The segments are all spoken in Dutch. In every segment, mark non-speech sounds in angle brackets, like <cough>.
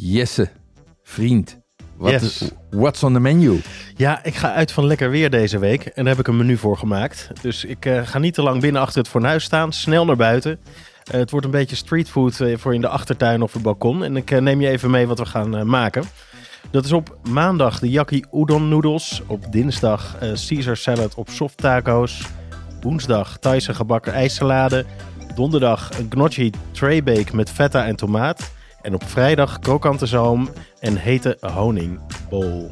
Jesse, vriend. Wat Yes. is- what's on the menu? Ja, ik ga uit van lekker weer deze week. En daar heb ik een menu voor gemaakt. Dus ik eh, ga niet te lang binnen achter het fornuis staan. Snel naar buiten. Eh, het wordt een beetje streetfood eh, voor in de achtertuin of het balkon. En ik neem je even mee wat we gaan maken. Dat is op maandag de yaki udon noodles. Op dinsdag Caesar salad op soft taco's. Woensdag Thaise gebakken ijssalade. Donderdag een gnocchi tray bake met feta en tomaat. En op vrijdag krokante zalm en hete honingbol.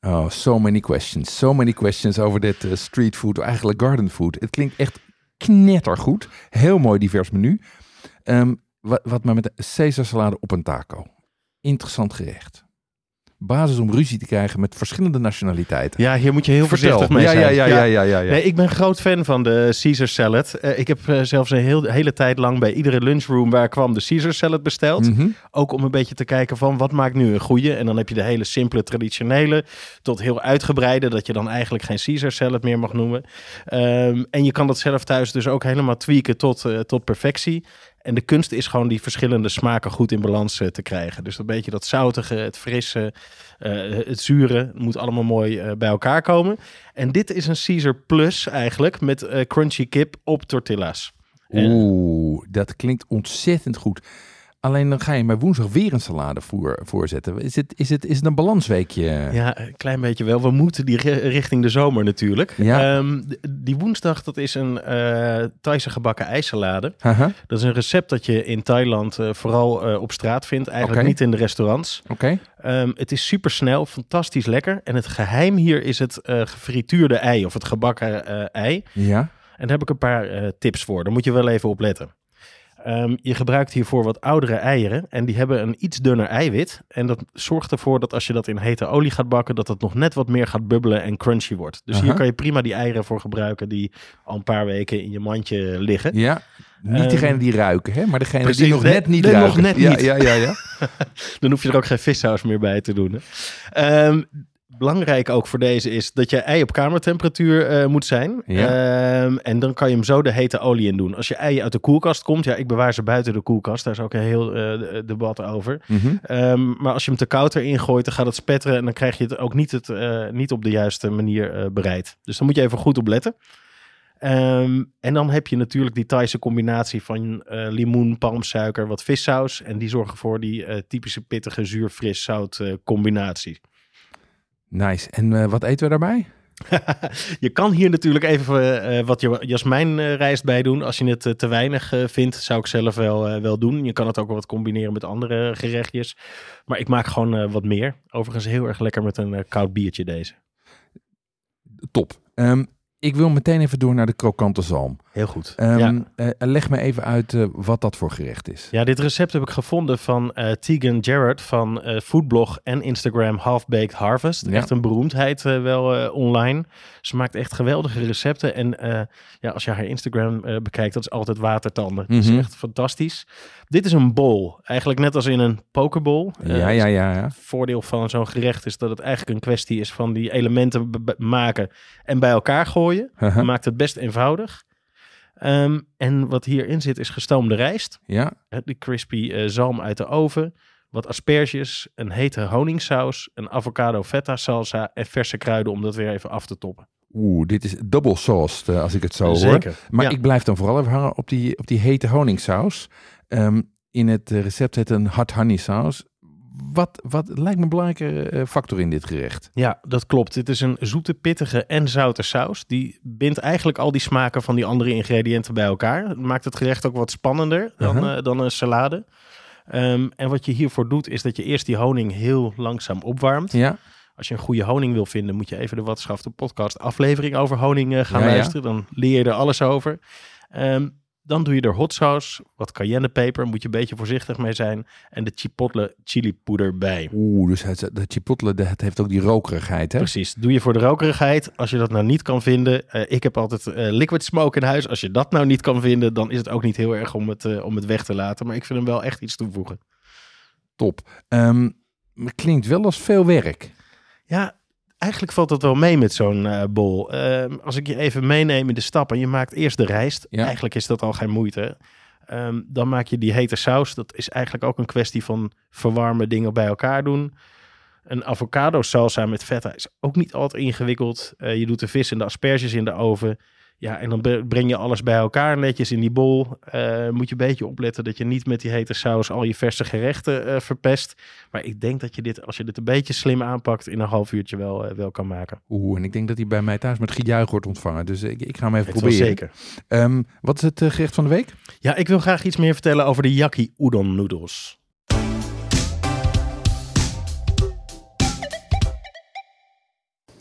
Oh, so many questions. So many questions over dit eh, street food, eigenlijk garden food. Het klinkt echt knettergoed. Heel mooi divers menu. Ehm, wat, wat maar met de Caesar salade op een taco. Interessant gerecht. Basis om ruzie te krijgen met verschillende nationaliteiten. Ja, hier moet je heel Vertel. voorzichtig mee ja, zijn. ja, ja, ja, ja, ja, ja. Nee, ik ben groot fan van de Caesar salad. Eh, ik heb eh, zelfs een heel, hele tijd lang bij iedere lunchroom waar ik kwam de Caesar salad besteld. Mhm. Ook om een beetje te kijken van wat maakt nu een goede. En dan heb je de hele simpele traditionele tot heel uitgebreide. Dat je dan eigenlijk geen Caesar salad meer mag noemen. Ehm, en je kan dat zelf thuis dus ook helemaal tweaken tot, eh, tot perfectie. En de kunst is gewoon die verschillende smaken goed in balans eh, te krijgen. Dus een beetje dat zoutige, het frisse, eh, het zure moet allemaal mooi eh, bij elkaar komen. En dit is een Caesar Plus eigenlijk met crunchy kip op tortillas. Oeh, dat klinkt ontzettend goed. Alleen dan ga je mij woensdag weer een salade voor, voorzetten. Is het, is, het, is het een balansweekje? Ja, een klein beetje wel. We moeten die ri- richting de zomer natuurlijk. Ja. Ehm, die woensdag, dat is een eh Thaise gebakken ijssalade. Dat is een recept dat je in Thailand eh, vooral eh, op straat vindt. Eigenlijk niet in de restaurants. Oké. Ehm, het is super snel, fantastisch lekker. En het geheim hier is het gefrituurde ei of het gebakken ei. Ja. En daar heb ik een paar tips voor. Daar moet je wel even op letten. Ehm, je gebruikt hiervoor wat oudere eieren en die hebben een iets dunner eiwit. En dat zorgt ervoor dat als je dat in hete olie gaat bakken, dat het nog net wat meer gaat bubbelen en crunchy wordt. Dus hier kan je prima die eieren voor gebruiken die al een paar weken in je mandje liggen. Ja. Niet Ehm, degene die ruiken, hè? maar degene precies, die nog net niet nee, nog ruiken. net ja, niet. Ja, ja, ja. <laughs> Dan hoef je er ook geen vissaus meer bij te doen. Hè? Ehm, belangrijk ook voor deze is dat je ei op kamertemperatuur eh, moet zijn. Ja. Ehm, en dan kan je hem zo de hete olie in doen. Als je ei uit de koelkast komt, ja, ik bewaar ze buiten de koelkast. Daar is ook een heel eh, debat over. Mhm. Ehm, maar als je hem te koud erin gooit, dan gaat het spetteren en dan krijg je het ook niet, het, eh, niet op de juiste manier eh, bereid. Dus daar moet je even goed op letten. Ehm, en dan heb je natuurlijk die Thaise combinatie van eh, limoen, palmsuiker, wat vissaus. En die zorgen voor die eh, typische pittige zuur, fris, zout eh, combinatie. Nice. En eh, wat eten we daarbij? <laughs> je kan hier natuurlijk even eh, wat je jasmijnrijst bij doen. Als je het eh, te weinig eh, vindt, zou ik zelf wel, eh, wel doen. Je kan het ook wat combineren met andere gerechtjes. Maar ik maak gewoon eh, wat meer. Overigens heel erg lekker met een eh, koud biertje deze. Top. Ehm, ik wil meteen even door naar de krokante zalm. Heel goed. Ehm, ja. eh, leg me even uit eh, wat dat voor gerecht is. ja, dit recept heb ik gevonden van eh, Tegan Jarrett van eh, foodblog en Instagram Half Baked Harvest. Ja. Echt een beroemdheid eh, wel eh, online. Ze maakt echt geweldige recepten. En eh, ja, als je haar Instagram eh, bekijkt, dat is altijd watertanden. Dat Mhm. is echt fantastisch. Dit is een bol. Eigenlijk net als in een pokeball. Eh, ja, ja, ja, ja. Het voordeel van zo'n gerecht is dat het eigenlijk een kwestie is van die elementen maken en bij elkaar gooien. Dat maakt het best eenvoudig. Ehm, en wat hierin zit is gestoomde rijst, Ja, hè, die crispy eh, zalm uit de oven, wat asperges, een hete honingsaus, een avocado feta salsa en verse kruiden om dat weer even af te toppen. Oeh, dit is double sauced eh, als ik het zo hoor. Zeker. Maar Ja. ik blijf dan vooral even hangen op die, op die hete honingsaus. Ehm, in het eh, recept heet een hot honey saus. Wat, wat lijkt me een belangrijke eh, factor in dit gerecht? Ja, dat klopt. Dit is een zoete, pittige en zoute saus. Die bindt eigenlijk al die smaken van die andere ingrediënten bij elkaar. Het maakt het gerecht ook wat spannender dan, Aha. eh, dan een salade. Ehm, en wat je hiervoor doet, is dat je eerst die honing heel langzaam opwarmt. Ja, Als je een goede honing wil vinden, moet je even de Watschaf de podcast aflevering over honing eh, gaan Ja, ja. luisteren. Dan leer je er alles over. Ehm, dan doe je er hot sauce, wat cayennepeper, moet je een beetje voorzichtig mee zijn. En de chipotle chili poeder bij. oeh, dus het, dat chipotle, het heeft ook die rokerigheid, hè? Precies, doe je voor de rokerigheid. Als je dat nou niet kan vinden, eh, ik heb altijd eh, liquid smoke in huis. Als je dat nou niet kan vinden, dan is het ook niet heel erg om het, eh, om het weg te laten. Maar ik vind hem wel echt iets toevoegen. Top. Ehm, maar klinkt wel als veel werk. Ja, eigenlijk valt dat wel mee met zo'n eh, bol. Ehm, als ik je even meeneem in de stappen. Je maakt eerst de rijst. Ja. Eigenlijk is dat al geen moeite. Ehm, dan maak je die hete saus. Dat is eigenlijk ook een kwestie van verwarmen, dingen bij elkaar doen. Een avocado salsa met feta is ook niet altijd ingewikkeld. Eh, je doet de vis en de asperges in de oven. Ja, en dan bre- breng je alles bij elkaar netjes in die bol. Eh, moet je een beetje opletten dat je niet met die hete saus al je verse gerechten eh, verpest. Maar ik denk dat je dit, als je dit een beetje slim aanpakt, in een half uurtje wel, eh, wel kan maken. Oeh, en ik denk dat hij bij mij thuis met gejuich wordt ontvangen. Dus ik, ik ga hem even wel proberen. zeker. Ehm, wat is het gerecht van de week? Ja, ik wil graag iets meer vertellen over de yaki udon noedels.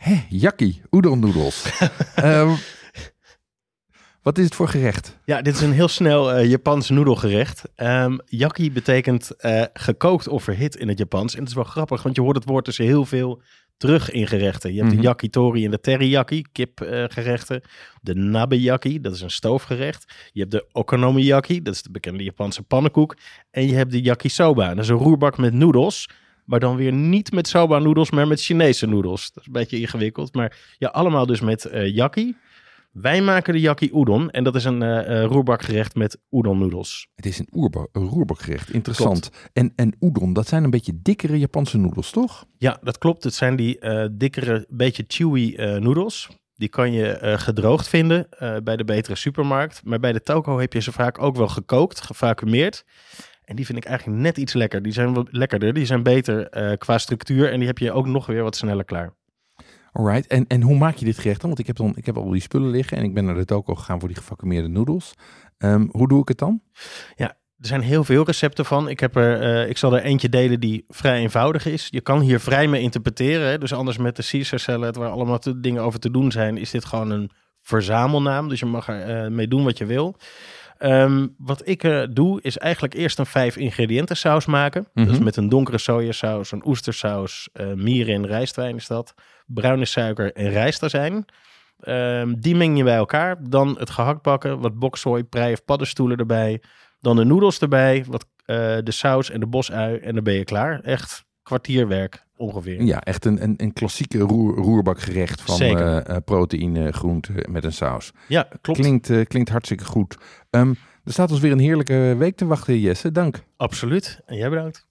Hé, udon-noedels. <laughs> Ehm, wat is het voor gerecht? Ja, dit is een heel snel eh, Japans noedelgerecht. Ehm yaki betekent eh, gekookt of verhit in het Japans. En het is wel grappig, want je hoort het woord dus heel veel terug in gerechten. Je hebt Mhm. de yakitori en de teriyaki, kipgerechten. de nabeyaki, dat is een stoofgerecht. Je hebt de okonomiyaki, dat is de bekende Japanse pannenkoek. En je hebt de yakisoba, dat is een roerbak met noedels. Maar dan weer niet met soba noedels, maar met Chinese noedels. Dat is een beetje ingewikkeld. Maar ja, allemaal dus met yaki. Wij maken de yaki udon. En dat is een eh, eh, roerbakgerecht met udon noedels. Het is een, oerba- een roerbakgerecht, interessant. En, en udon, dat zijn een beetje dikkere Japanse noedels, toch? Ja, dat klopt. Het zijn die eh, dikkere, beetje chewy noedels. Die kan je gedroogd vinden bij de betere supermarkt. Maar bij de toko heb je ze vaak ook wel gekookt, gevacumeerd. En die vind ik eigenlijk net iets lekker. Die zijn wat lekkerder, die zijn beter eh, qua structuur. En die heb je ook nog weer wat sneller klaar. Alright, en, en hoe maak je dit gerecht dan? Want ik heb, dan, ik heb al die spullen liggen en ik ben naar de toko gegaan voor die gevacumeerde noedels. Ehm, hoe doe ik het dan? Er zijn heel veel recepten van. Ik, heb er, eh, ik zal er eentje delen die vrij eenvoudig is. Je kan hier vrij mee interpreteren. Hè? Dus anders met de Caesar salad, waar allemaal te- dingen over te doen zijn, is dit gewoon een verzamelnaam. Dus je mag er eh, mee doen wat je wil. Ehm, wat ik eh, doe, is eigenlijk eerst een vijf ingrediënten saus maken. Mhm. Dus met een donkere sojasaus, een oestersaus, mieren en rijstwijn is dat. Bruine suiker en rijstazijn. Ehm, die meng je bij elkaar. Dan het gehakt bakken, wat bokzooi, prei of paddenstoelen erbij. Dan de noedels erbij, wat, eh, de saus en de bosui. En dan ben je klaar. Echt kwartierwerk ongeveer. Ja, echt een, een, een klassieke roer, roerbakgerecht van eh, eh, proteïne, groente met een saus. Ja, klopt. Klinkt, eh, klinkt hartstikke goed. Ehm, er staat ons weer een heerlijke week te wachten, Jesse. Dank. Absoluut. En jij bedankt.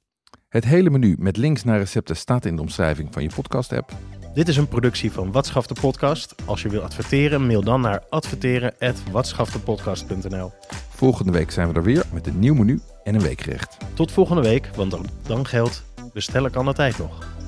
Het hele menu met links naar recepten staat in de omschrijving van je podcast-app. Dit is een productie van Watschaf de Podcast. Als je wil adverteren, mail dan naar adverteren@watschaftepodcast.nl. Volgende week zijn we er weer met een nieuw menu en een weekgerecht. Tot volgende week, want dan, dan geldt bestellen kan altijd nog.